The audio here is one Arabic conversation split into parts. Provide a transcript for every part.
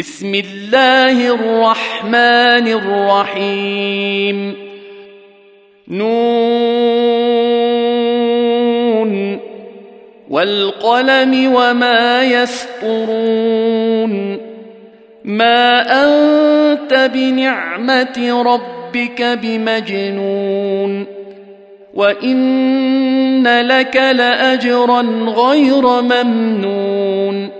بسم الله الرحمن الرحيم. نون. والقلم وما يسطرون. ما أنت بنعمة ربك بمجنون. وإن لك لأجرا غير ممنون.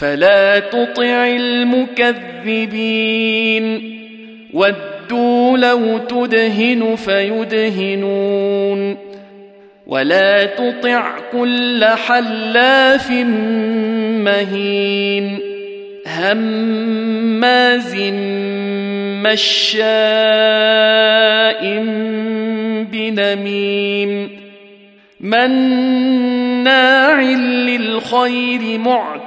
فلا تطع المكذبين. ودوا لو تدهن فيدهنون. ولا تطع كل حلاف مهين. هماز مشاء بنميم. مناع للخير معتد.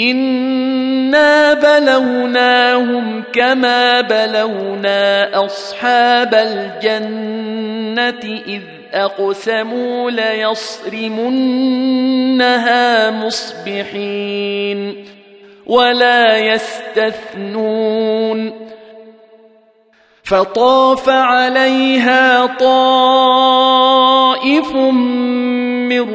انا بلوناهم كما بلونا اصحاب الجنه اذ اقسموا ليصرمنها مصبحين ولا يستثنون فطاف عليها طائف من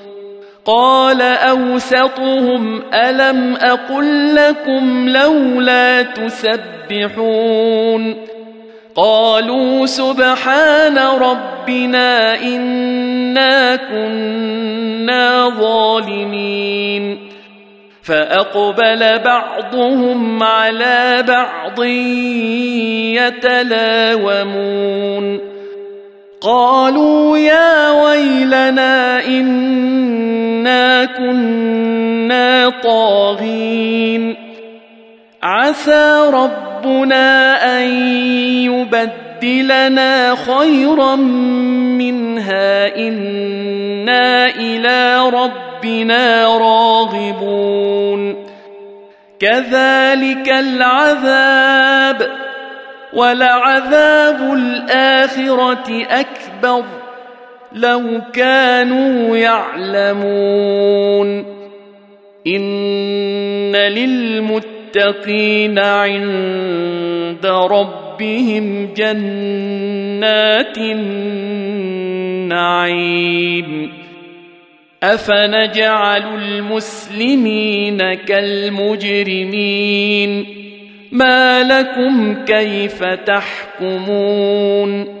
قال أوسطهم ألم أقل لكم لولا تسبحون؟ قالوا سبحان ربنا إنا كنا ظالمين. فأقبل بعضهم على بعض يتلاومون. قالوا يا ويلنا إنا كنا طاغين عسى ربنا أن يبدلنا خيرا منها إنا إلى ربنا راغبون كذلك العذاب ولعذاب الآخرة أكبر لو كانوا يعلمون. إن للمتقين عند ربهم جنات النعيم. أفنجعل المسلمين كالمجرمين؟ ما لكم كيف تحكمون؟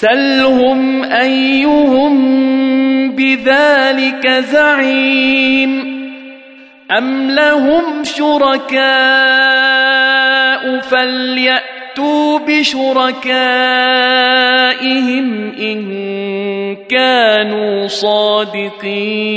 سلهم أيهم بذلك زعيم أم لهم شركاء فليأتوا بشركائهم إن كانوا صادقين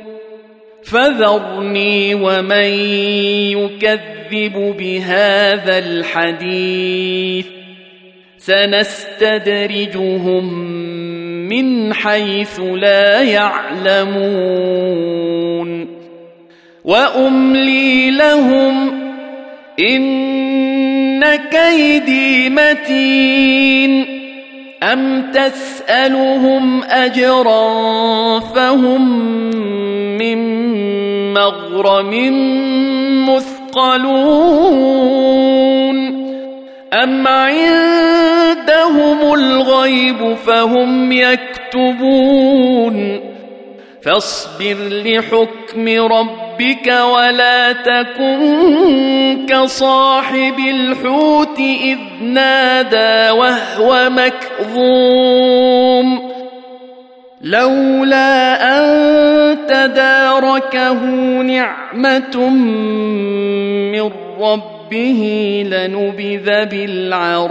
فذرني ومن يكذب بهذا الحديث. سنستدرجهم من حيث لا يعلمون. وأملي لهم إن كيدي متين. أم تسألهم أجرا فهم من مغرم مثقلون أم عندهم الغيب فهم يكتبون فاصبر لحكم ربك ولا تكن كصاحب الحوت إذ نادى وهو مكظوم لولا أن تداركه نعمة من ربه لنبذ بالعراء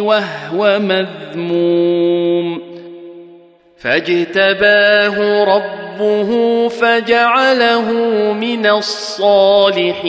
وهو مذموم. فاجتباه ربه فجعله من الصالحين.